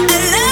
I love